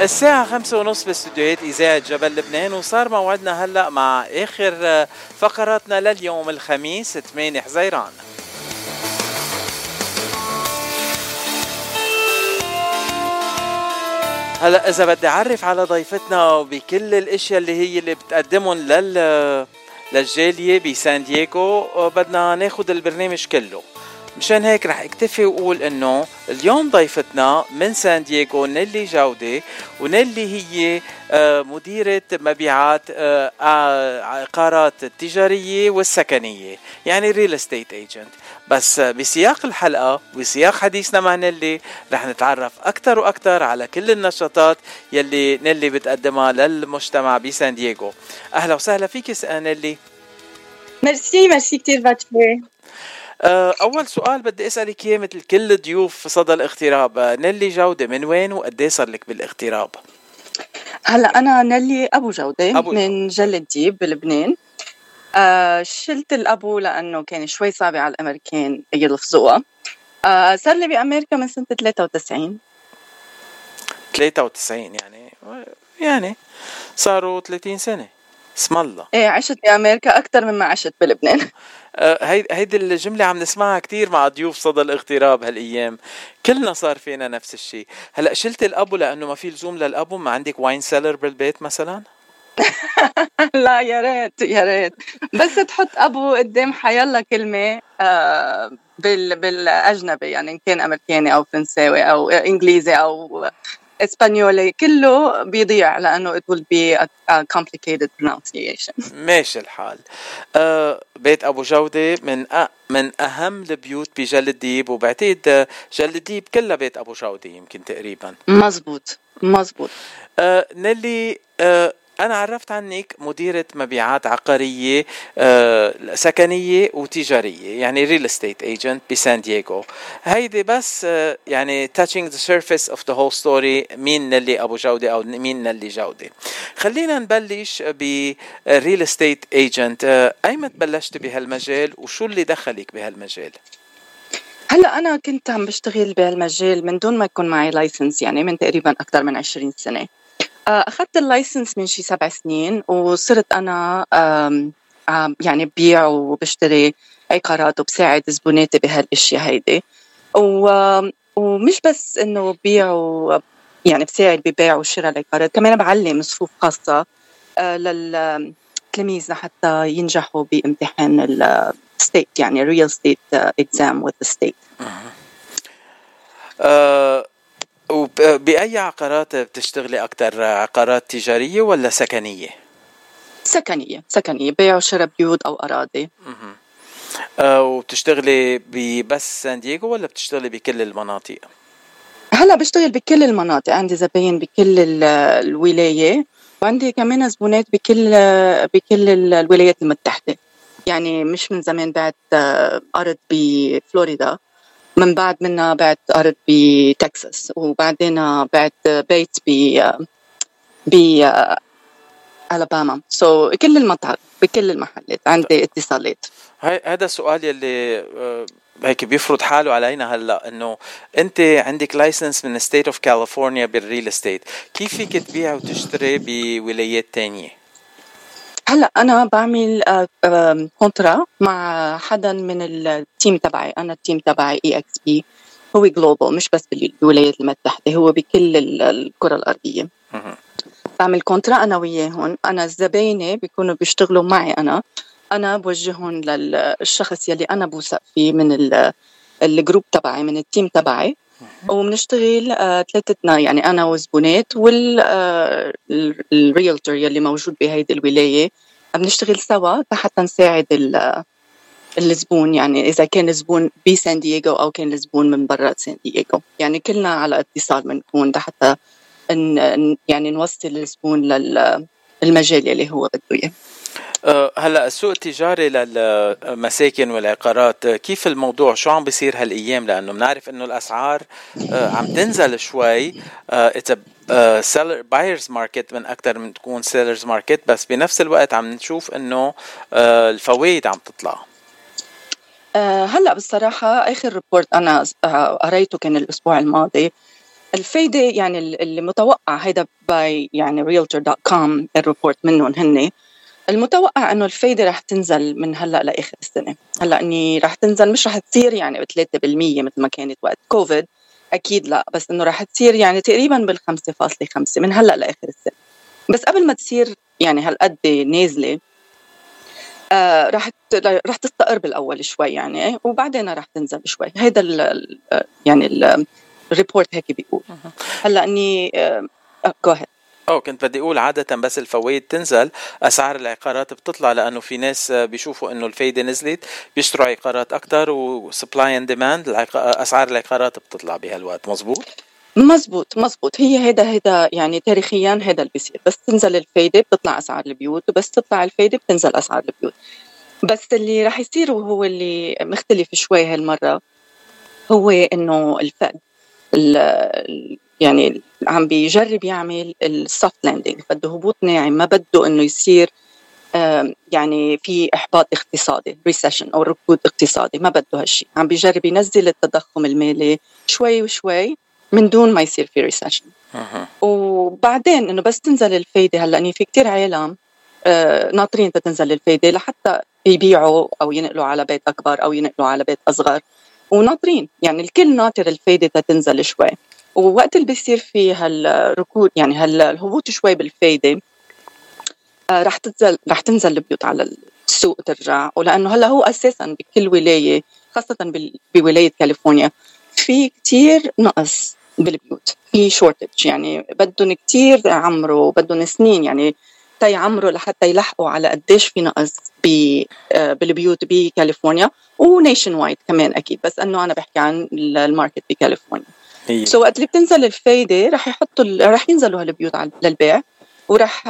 الساعة خمسة ونص باستديوهات إذاعة جبل لبنان وصار موعدنا هلأ مع آخر فقراتنا لليوم الخميس 8 حزيران. هلأ إذا بدي أعرف على ضيفتنا بكل الأشياء اللي هي اللي بتقدمهم لل للجالية بسان دييغو بدنا ناخذ البرنامج كله. مشان هيك رح اكتفي واقول انه اليوم ضيفتنا من سان دييغو نيلي جودة ونيلي هي آه، مديرة مبيعات آه، عقارات التجارية والسكنية يعني real estate agent بس بسياق الحلقة وسياق حديثنا مع نيلي رح نتعرف أكثر وأكثر على كل النشاطات يلي نيلي بتقدمها للمجتمع بسان دييغو. أهلا وسهلا فيك نيلي. merci merci كثير باتشي. آه، أول سؤال بدي أسألك إياه مثل كل ضيوف صدى الاغتراب آه، نيلي جودة من وين وقديه صار لك بالاغتراب؟ هلا أنا نيلي أبو جودة أبو من جل الديب بلبنان. آه شلت الأبو لأنه كان شوي صعبة على الأمريكان يلفظوها. آه صار لي بأمريكا من سنة 93 93 يعني يعني صاروا 30 سنة. اسم الله. إيه عشت بأمريكا أكثر مما عشت بلبنان. آه، هيدي هيدي الجملة عم نسمعها كثير مع ضيوف صدى الاغتراب هالأيام. كلنا صار فينا نفس الشيء هلأ شلت الابو لأنه ما في لزوم للابو ما عندك wine cellar بالبيت مثلا؟ لا يا ريت يا ريت. بس تحط ابو قدام حيلا كلمة آه بال بالأجنبي يعني إن كان أمريكاني أو فرنساوي أو إنجليزي أو اسبانيولي كله بيضيع لأنه it will be a, a complicated pronunciation. ماشي الحال. آه بيت أبو جودة من أ... من أهم البيوت بجل الديب وبعتقد جل الديب كلها بيت أبو جودة يمكن تقريبا. مزبوط مزبوط. آه نيلي آه أنا عرفت عنك مديرة مبيعات عقارية آه، سكنية وتجارية يعني real estate agent بسان دييغو. هيدي بس آه، يعني touching the surface of the whole story مين نيلي أبو جودة أو مين نيلي جودة. خلينا نبلش ب real estate agent أيمت بلشت بهالمجال وشو اللي دخلك بهالمجال؟ هلا أنا كنت عم بشتغل بهالمجال من دون ما يكون معي license يعني من تقريبا أكثر من 20 سنة. آه، أخذت ال license من شي سبع سنين وصرت أنا يعني ببيع وبشتري عقارات وبساعد زبوناتي بهالأشياء هيدي. ومش بس إنه ببيع و يعني بساعد ببيع وشراء العقارات كمان بعلم صفوف خاصة آه، للتلاميذ لحتى ينجحوا بامتحان ال state يعني real estate exam with state وبأي عقارات بتشتغلي أكثر عقارات تجارية ولا سكنية؟ سكنية سكنية بيع وشراء بيوت أو أراضي. أه وبتشتغلي بس سان دييغو ولا بتشتغلي بكل المناطق؟ هلا بشتغل بكل المناطق عندي زباين بكل الولاية وعندي كمان زبونات بكل بكل الولايات المتحدة. يعني مش من زمان بعت آه، أرض بفلوريدا. من بعد منها بعت أرض بتكساس وبعدين بعت بيت ب ب الاباما so so, كل المطار بكل المحلات عندي اتصالات. هاي هذا السؤال يلي آه، هيك بيفرض حاله علينا هلأ إنه أنت عندك license من state of California بال real estate كيف فيك تبيع وتشتري بولايات تانية؟ هلا أنا بعمل contrat آه، مع حدا من ال team تبعي. أنا ال team تبعي eXp هو global مش بس بالولايات المتحدة هو بكل الكرة الأرضية. بعمل contrat أنا وياهم أنا الزباينة بيكونوا بيشتغلوا معي أنا. أنا بوجههم للشخص يلي أنا بوثق فيه من ال group تبعي من ال team تبعي. وبنشتغل آه ثلاثتنا يعني أنا وزبونات وال realtor آه يلي موجود بهيدي الولاية. بنشتغل سوا حتى نساعد الزبون يعني إذا كان زبون بسان دييغو أو كان الزبون من برا سان دييغو. يعني كلنا على اتصال بنكون حتى يعني نوصل الزبون للمجال اللي هو بده إياه. هلا السوق التجاري للمساكن والعقارات كيف الموضوع؟ شو عم بيصير هالايام؟ لأنه بنعرف إنه الأسعار أه، عم تنزل شوي it's seller buyer's market من أكثر من تكون seller's market بس بنفس الوقت عم نشوف إنه أه، الفوائد عم تطلع. هلا بصراحة آخر ريبورت أنا قريته كان الأسبوع الماضي. الفايدة يعني اللي متوقع هيدا باي يعني realtor.com الريبورت منهم هن المتوقع إنه الفايدة رح تنزل من هلأ لآخر السنة، هلأ إني رح تنزل مش رح تصير يعني ب 3% مثل ما كانت وقت كوفيد. أكيد لأ بس إنه رح تصير يعني تقريبا بال 5.5 من هلأ لآخر السنة. بس قبل ما تصير يعني هالقد نازلة آه رح رح تستقر بالأول شوي يعني وبعدين رح تنزل شوي. هيدا ال يعني ال report هيك بيقول. هلأ إني جو آه أو كنت بدي أقول عادة بس الفوائد تنزل. أسعار العقارات بتطلع لأنه في ناس بيشوفوا إنه الفايدة نزلت بيشتروا عقارات أكثر و supply and demand أسعار العقارات بتطلع بهالوقت. مزبوط؟ مزبوط مزبوط. هي هيدا هيدا يعني تاريخيا هيدا اللي بيصير بس تنزل الفايدة بتطلع أسعار البيوت وبس تطلع الفايدة بتنزل أسعار البيوت. بس اللي راح يصير وهو اللي مختلف شوي هالمرة هو إنه الفد يعني عم بيجرب يعمل ال soft landing بده هبوط ناعم ما بده إنه يصير يعني في إحباط اقتصادي recession أو ركود اقتصادي ما بده هالشيء عم بيجرب ينزل التضخم المالي شوي وشوي من دون ما يصير في recession وبعدين إنه بس تنزل الفايدة هلأ اني في كتير عالم آه، ناطرين تنزل الفايدة لحتى يبيعوا أو ينقلوا على بيت أكبر أو ينقلوا على بيت أصغر. وناطرين يعني الكل ناطر الفايدة تنزل شوي. ووقت اللي بيصير في هالركود يعني هالهبوط شوي بالفايدة آه رح تنزل رح تنزل البيوت على السوق ترجع. ولأنه هلأ هو أساسا بكل ولاية خاصة بولاية كاليفورنيا في كتير نقص بالبيوت في shortage يعني بدهم كتير يعمروا بدهم سنين يعني تيعمروا لحتى يلحقوا على قديش في نقص آه، بالبيوت بكاليفورنيا و nationwide كمان أكيد. بس إنه أنا بحكي عن ال market بكاليفورنيا. so وقت اللي بتنزل الفايدة رح يحطوا رح ينزلوا هالبيوت للبيع ورح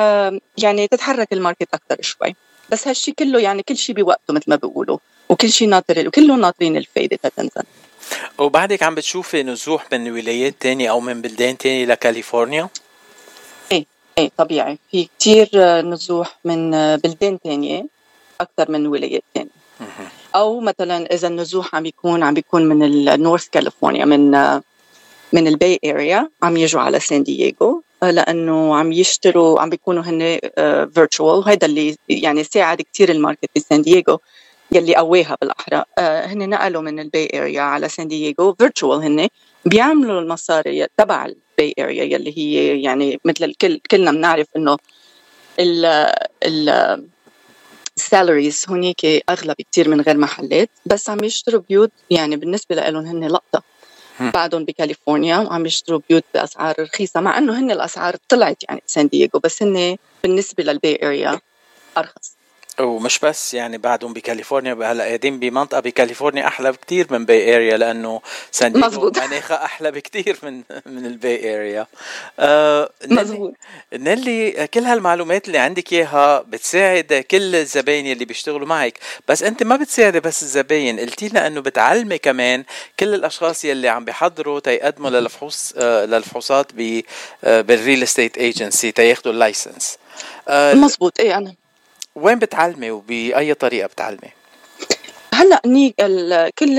يعني تتحرك ال market أكثر شوي. بس هالشيء كله يعني كل شيء بوقته مثل ما بيقولوا وكل شيء ناطر وكلهم ناطرين الفايدة تتنزل وبعدك عم بتشوفي نزوح من ولايات تانية أو من بلدان تانية لكاليفورنيا؟ إيه إيه طبيعي. في كثير نزوح من بلدان تانية أكثر من ولايات تانية. أو مثلا إذا النزوح عم بيكون عم بيكون من النورث كاليفورنيا من من ال Bay Area عم يجوا على سان دييغو آه، لأنه عم يشتروا عم بيكونوا هن virtual وهذا اللي يعني ساعد كثير ال market بسان دييغو يلي قواها بالأحرى. آه، هن نقلوا من ال Bay Area على سان دييغو virtual هن بيعملوا المصاري تبع ال Bay Area يلي هي يعني مثل الكل كلنا بنعرف إنه ال ال ال salaries هونيك أغلى بكثير من غير محلات بس عم يشتروا بيوت يعني بالنسبة لهم هن لقطة. بعدهم بكاليفورنيا وعم يشتروا بيوت بأسعار رخيصة مع إنه هن الأسعار طلعت يعني بسان دييغو بس هن بالنسبة لل Bay Area أرخص. ومش بس يعني بعدهم بكاليفورنيا هلأ قاعدين بمنطقة بكاليفورنيا أحلى بكثير من Bay Area لأنه سان دييغو مناخها أحلى بكثير من من ال Bay Area آه مزبوط نيلي كل هالمعلومات اللي عندك إياها بتساعد كل الزباين اللي بيشتغلوا معك. بس أنت ما بتساعدي بس الزباين قلتي لنا إنه بتعلمي كمان كل الأشخاص يلي عم بيحضروا تيقدموا للفحوص آه للفحوصات آه بال real estate agency تياخذوا ال license آه مزبوط إيه أنا وين بتعلمي وبأي طريقة بتعلمي؟ هلا اني كل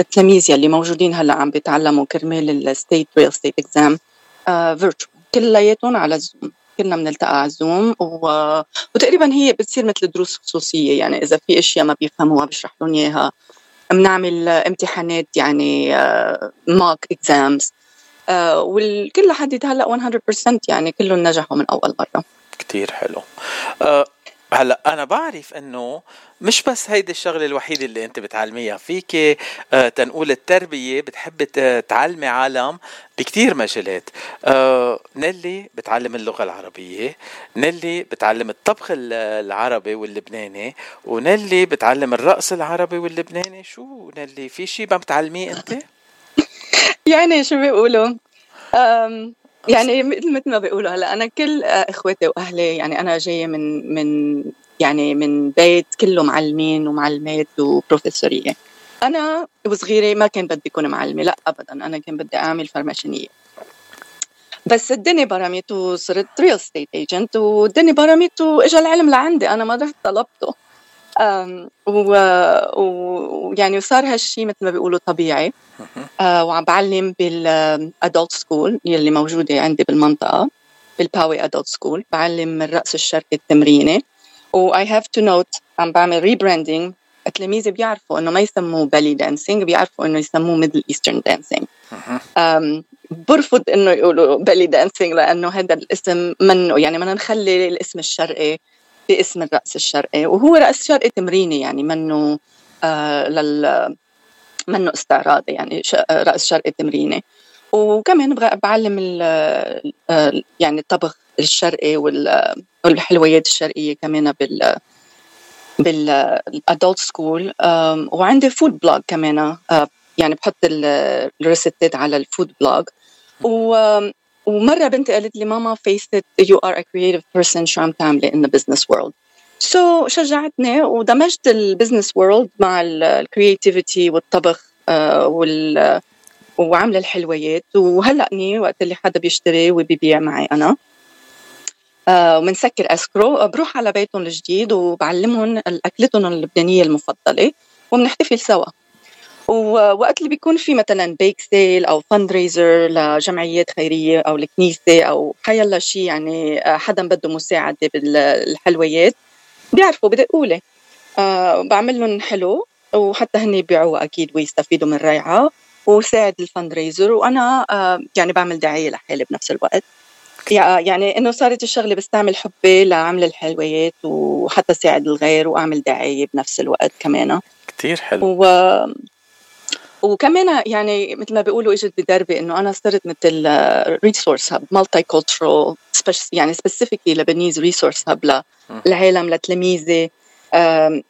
التلاميذ يلي موجودين هلا عم بيتعلموا كرمال ال state real estate exam virtual كلياتهم على ال Zoom كلنا بنلتقى على ال Zoom و... وتقريبا هي بتصير مثل دروس خصوصية يعني إذا في أشياء ما بيفهموها بشرح لهم إياها. بنعمل امتحانات يعني ماك uh, اكزامز uh, والكل لحد هلا 100% يعني كلهم نجحوا من أول مرة. كتير حلو. uh, هلأ أنا بعرف إنه مش بس هيدي الشغلة الوحيدة اللي أنت بتعلميها فيك آه تنقول التربية بتحب تعلمي عالم بكتير مجالات. آه نيلي بتعلم اللغة العربية نيلي بتعلم الطبخ العربي واللبناني ونيلي بتعلم الرقص العربي واللبناني. شو نيلي في شيء ما بتعلميه أنت؟ يعني شو بيقولوا؟ يعني مثل ما بيقولوا هلا أنا كل اخواتي وأهلي يعني أنا جاية من من يعني من بيت كله معلمين ومعلمات وبروفيسورية. أنا وصغيرة ما كان بدي أكون معلمة لا ابدا أنا كان بدي أعمل فرماشينيه بس الدنيا برمت وصرت real estate agent والدنيا برمت واجى العلم لعندي أنا ما رحت طلبته. ويعني وصار هالشيء مثل ما بيقولوا طبيعي. وعم بعلم بال adult school يلي موجودة عندي بالمنطقة بال Poway adult school بعلم الرقص الشرقي التمريني. و I have to note عم بعمل rebranding تلاميذي بيعرفوا إنه ما يسموه belly dancing بيعرفوا إنه يسموه Middle Eastern dancing برفض إنه يقولوا belly dancing لأنه هذا الاسم منه يعني بدنا نخلي الاسم الشرقي باسم الرقص الشرقي وهو رقص شرقي تمريني يعني منه آه لل منه استعراضي يعني رقص شرقي تمريني. وكمان بعلم آه، يعني الطبخ الشرقي والحلويات الشرقية كمان بال بال adult school وعندي food blog كمان آه، يعني بحط ال recipeات على ال food blog و ومرة بنتي قالت لي ماما you are a creative person شو عم تعملي in the business world? so شجعتني ودمجت ال business world مع ال creativity والطبخ uh, وال وعاملة الحلويات. وهلأني وقت اللي حدا بيشتري وبيبيع معي أنا آه، ومنسكر escrow بروح على بيتهم الجديد وبعلمهم اكلتهم اللبنانيه المفضلة وبنحتفل سوا. ووقت اللي بيكون في مثلا bake sale أو fundraiser لجمعيات خيرية أو الكنيسة أو حيلا شيء يعني آه، حدا بده مساعدة بالحلويات بيعرفوا بدقوا لي أه بعمل لهم حلو وحتى هن يبيعوها أكيد ويستفيدوا من ريعه وساعد ال fundraiser وأنا أه يعني بعمل دعاية لحالي بنفس الوقت. يعني إنه صارت الشغلة بستعمل حبي لعمل الحلويات وحتى ساعد الغير وأعمل دعاية بنفس الوقت كمان. كثير حلو. و... وكمان يعني مثل ما بيقولوا إجت بدربي إنه أنا صرت مثل resource hub multicultural يعني specifically Lebanese resource hub للعالم لتلاميذي.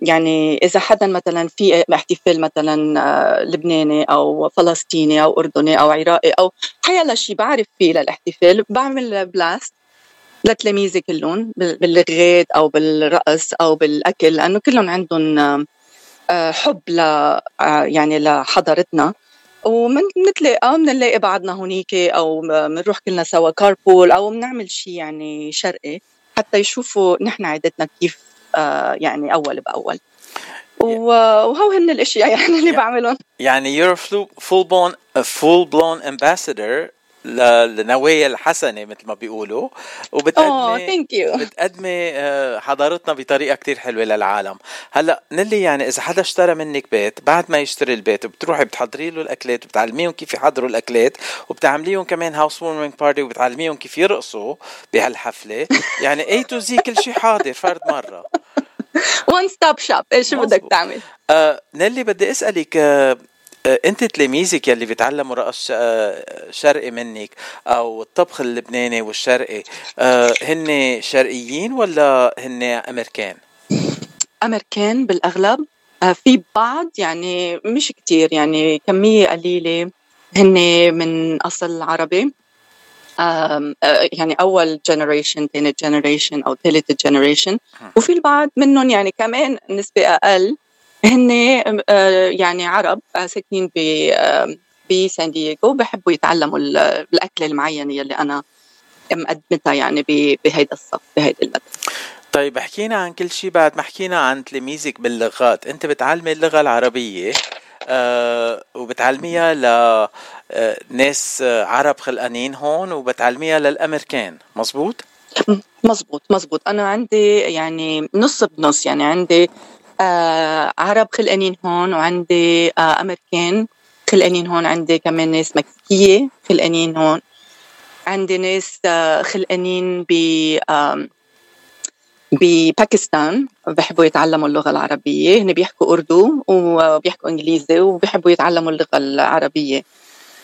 يعني إذا حدا مثلا في احتفال مثلا آه، لبناني أو فلسطيني أو أردني أو عراقي أو حيلا شيء بعرف فيه للاحتفال بعمل blast لتلاميذي كلهم باللغات أو بالرقص أو بالأكل لأنه كلهم عندهم حب ل آه، يعني لحضارتنا. ومنتلاقى بنلاقي بعضنا هونيك أو بنروح كلنا سوا كاربول أو بنعمل شيء يعني شرقي حتى يشوفوا نحن عادتنا كيف آه، يعني أول بأول. وهو هن الأشياء يعني اللي بعملهم. يعني you're full blown a full blown ambassador للنوايا الحسنة مثل ما بيقولوا. وبتقدمي يو بتقدمي آه، حضارتنا بطريقة كتير حلوة للعالم. هلأ نلي يعني إذا حدا اشترى منك بيت بعد ما يشتري البيت بتروحي بتحضري له الأكلات وبتعلميهم كيف يحضروا الأكلات وبتعمليهم كمان housewarming party وبتعلميهم كيف يرقصوا بهالحفلة. يعني A to Z كل شيء حاضر فرد مرة. one stop shop إيش بدك تعمل؟ آه نيلي بدي أسألك آه، انت تلاميذك يلي بيتعلموا رقص آه، شرقي منك أو الطبخ اللبناني والشرقي آه، هن شرقيين ولا هن أمريكان؟ أمريكان بالأغلب. في بعض يعني مش كتير يعني كمية قليلة. هن من أصل عربي. يعني أول generation ثاني generation أو ثالث generation وفي البعض منهم يعني كمان نسبة أقل. هن آه، يعني عرب آه، ساكنين ب بسان دييغو بحبوا يتعلموا الاكله المعينه يلي أنا مقدمتها يعني بهيدا الصف بهيدا المدرسة طيب حكينا عن كل شيء بعد ما حكينا عن تلاميذك باللغات. أنت بتعلمي اللغة العربية آه وبتعلميها لناس آه، عرب خلقانين هون وبتعلميها للأمريكان. مزبوط؟ مزبوط مزبوط. أنا عندي يعني نص بنص يعني عندي عرب خلقانين هون وعندي آه أمريكان خلقانين هون عندي كمان ناس مكسيكية خلقانين هون. عندي ناس آه خلقانين ب آه بباكستان بحبوا يتعلموا اللغة العربية. هن بيحكوا أردو وبيحكوا إنجليزي وبيحبوا يتعلموا اللغة العربية.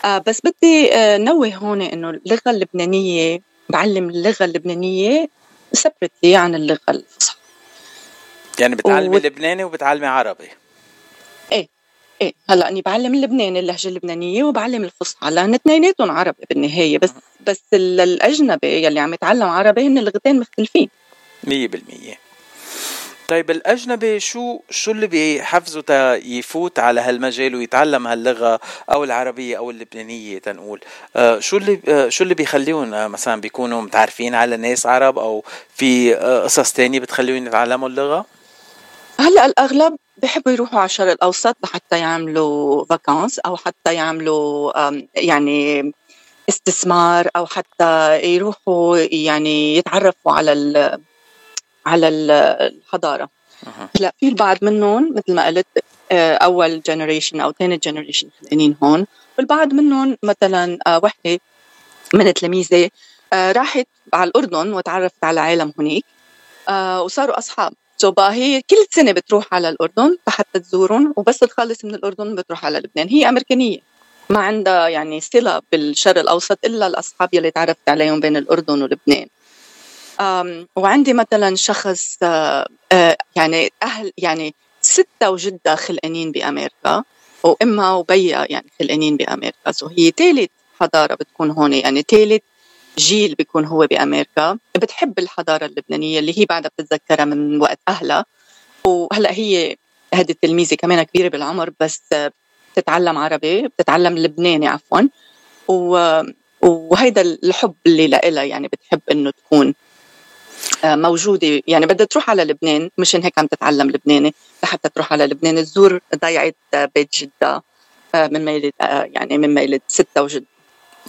آه بس بدي آه نوه هون إنه اللغة اللبنانية بعلم اللغة اللبنانية سبرتلي عن اللغة الفصحى. يعني بتعلمي و... لبناني وبتعلمي عربي. إيه إيه. هلأ أني بعلم اللبناني اللهجة اللبنانية وبعلم الفصحى. لأن اثنيناتهم عربي بالنهاية. بس بس الأجنبي يلي عم يتعلم عربي هن اللغتين مختلفين. 100% طيب الأجنبي شو شو اللي بيحفزه تا يفوت على هالمجال ويتعلم هاللغة أو العربية أو اللبنانية تنقول؟ آه شو اللي آه شو اللي بيخليهم آه مثلا بيكونوا متعرفين على ناس عرب أو في آه قصص تانية بتخليهم يتعلموا اللغة؟ هلأ الأغلب بحبوا يروحوا على الشرق الأوسط لحتى يعملوا فاكانس أو حتى يعملوا يعني استثمار أو حتى يروحوا يعني يتعرفوا على ال على الحضارة. هلأ في البعض منهم مثل ما قلت آه، أول generation أو ثاني generation خلقانين هون. والبعض منهم مثلا آه، وحدة من تلاميذي آه، راحت على الأردن وتعرفت على عالم هناك وصاروا أصحاب. so بقى هي كل سنة بتروح على الأردن لحتى تزورهم وبس تخلص من الأردن بتروح على لبنان. هي أمريكانية. ما عندها يعني صلة بالشرق الأوسط إلا الأصحاب يلي تعرفت عليهم بين الأردن ولبنان. وعندي مثلا شخص يعني أهل يعني ستة وجدة خلقانين بأمريكا وإمها وبيها يعني خلقانين بأمريكا. سو هي ثالث حضارة بتكون هون يعني ثالث جيل بيكون هو بأمريكا بتحب الحضارة اللبنانية اللي هي بعدها بتتذكرها من وقت أهلها. وهلأ هي هذه التلميذة كمان كبيرة بالعمر بس بتتعلم عربي بتتعلم لبناني عفوا. وهيدا الحب اللي لها يعني بتحب إنه تكون آه، موجودة. يعني بدها تروح على لبنان مشان هيك عم تتعلم لبناني. لحتى تروح على لبنان تزور ضيعه بيت جدة آه، من ميلة آه، يعني من ميلة ستة وجد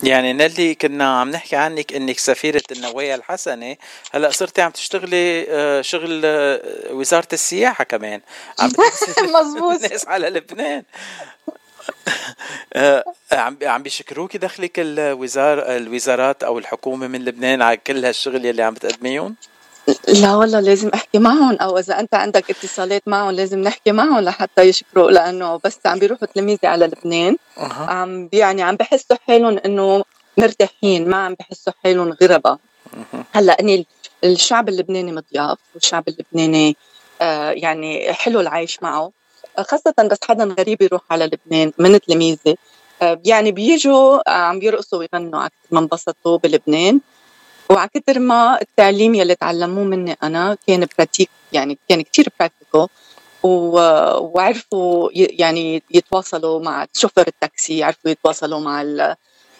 يعني نلي كنا عم نحكي عنك إنك سفيرة النوايا الحسنة هلأ صرتي عم تشتغلي شغل وزارة السياحة كمان. عم مزبوط الناس على لبنان. عم عم بيشكروكي دخلك الوزار الوزارات أو الحكومة من لبنان على كل هالشغل يلي عم بتقدميهم؟ لا والله لازم أحكي معهم أو إذا أنت عندك اتصالات معهم لازم نحكي معهم لحتى يشكروا لأنه بس عم بيروحوا تلاميذي على لبنان. أه. عم يعني عم بحسوا حالهم إنه مرتاحين ما عم بحسوا حالهم غرباء هلأ إني الشعب اللبناني مضياف والشعب اللبناني آه يعني حلو العيش معه. خاصة بس حدا غريب يروح على لبنان من تلاميذي. آه، يعني بيجوا عم بيرقصوا ويغنوا على ما انبسطوا بلبنان. وعلى كثر ما التعليم يلي تعلموه مني أنا كان pratique يعني كان كثير practical وعرفوا يعني يتواصلوا مع شوفر التاكسي يعرفوا يتواصلوا مع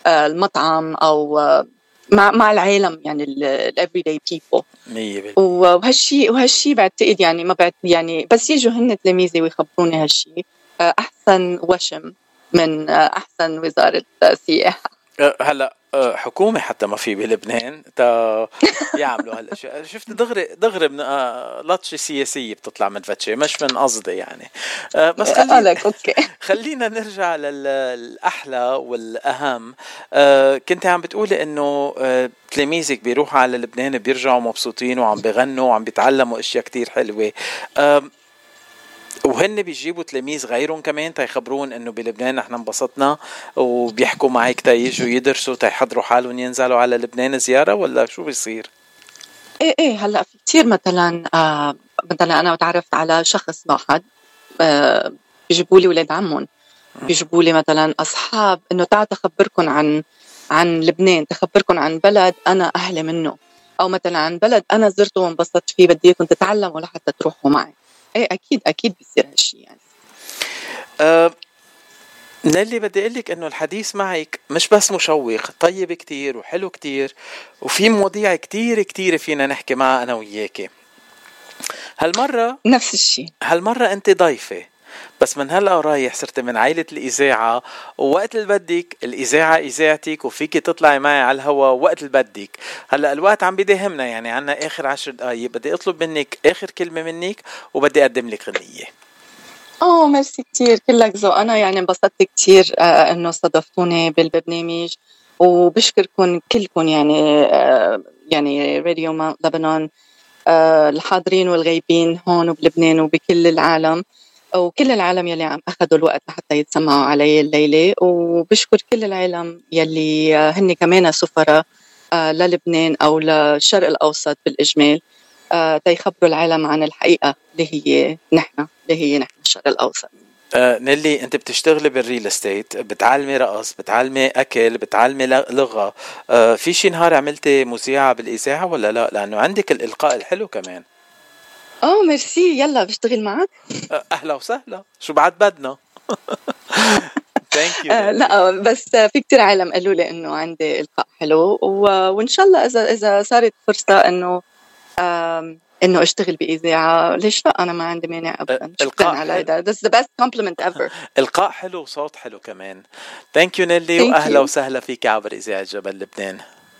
آه، المطعم أو آه، مع مع العالم يعني الافري داي بيبل وهالشيء وهالشيء بعتقد يعني ما بعت يعني بس يجوا هن تلاميذي ويخبروني هالشيء أحسن وشم من أحسن وزارة سياحه هلا آه، حكومة حتى ما في بلبنان تا يعملوا هالاشياء شفت دغري دغري من آه، لطشه سياسية بتطلع من فتشي مش من قصدي يعني. بس خلينا خلينا نرجع للأحلى والأهم. كنت عم بتقولي إنه تلاميذك بيروحوا على لبنان بيرجعوا مبسوطين وعم بيغنوا وعم بيتعلموا أشياء كتير حلوة. وهن بيجيبوا تلاميذ غيرهم كمان تيخبرون إنه بلبنان نحن انبسطنا وبيحكوا معك تيجوا يدرسوا تيحضروا حالهم ينزلوا على لبنان زيارة ولا شو بيصير؟ إيه إيه هلأ في كثير مثلا آه مثلا أنا تعرفت على شخص واحد آه بيجيبوا لي ولاد عمهم. بيجيبوا لي مثلا أصحاب إنه تعالوا تخبركم عن عن لبنان تخبركم عن بلد أنا أهلي منه. أو مثلا عن بلد أنا زرته وانبسطت فيه بدي اياكم تتعلموا لحتى تروحوا معي. إيه أكيد أكيد بيصير هالشيء يعني. أه نالي بدي أقول لك إنه الحديث معك مش بس مشوق طيب كتير وحلو كتير وفي مواضيع كتير كتير فينا نحكي معها أنا وياكي. هالمرة نفس الشيء هالمرة أنت ضيفة. بس من هلا ورايح صرت من عائلة الإذاعة. ووقت اللي بدك الإذاعة إذاعتك وفيك تطلعي معي على الهواء وقت اللي بدك. هلا الوقت عم بيداهمنا يعني عنا آخر عشر دقايق. بدي أطلب منك آخر كلمة منك وبدي أقدم لك غنية. آه ميرسي كثير كلك ذوق. أنا يعني انبسطت كثير آه إنه استضفتوني بالبرنامج. وبشكركم كلكم يعني آه يعني راديو لبنان آه الحاضرين والغايبين هون بلبنان وبكل العالم. وكل العالم يلي عم اخذوا الوقت لحتى يتسمعوا علي الليلة وبشكر كل العالم يلي هن كمان سفراء آه، للبنان أو للشرق الأوسط بالإجمال آه، تيخبروا العالم عن الحقيقة اللي هي نحن اللي هي نحن الشرق الأوسط. آه نيلي أنت بتشتغلي بال real estate بتعلمي رقص بتعلمي أكل بتعلمي لغة في شي نهار عملتي مذيعة بالاذاعه ولا لا؟ لأنه عندك الإلقاء الحلو كمان. آه ميرسي. يلا بشتغل معك أهلا وسهلا. شو بعد بدنا؟ thank you آه، لا بس في كتير عالم قالوا لي إنه عندي إلقاء حلو وإن شاء الله اذا إذا صارت فرصة إنه إنه أشتغل بإذاعة ليش لا؟ أنا ما عندي مانع ابدا. شكرا على هذا. That's the best compliment ever. إلقاء حلو وصوت حلو كمان. thank you نيلي وأهلا وسهلا فيك عبر إذاعة جبل لبنان.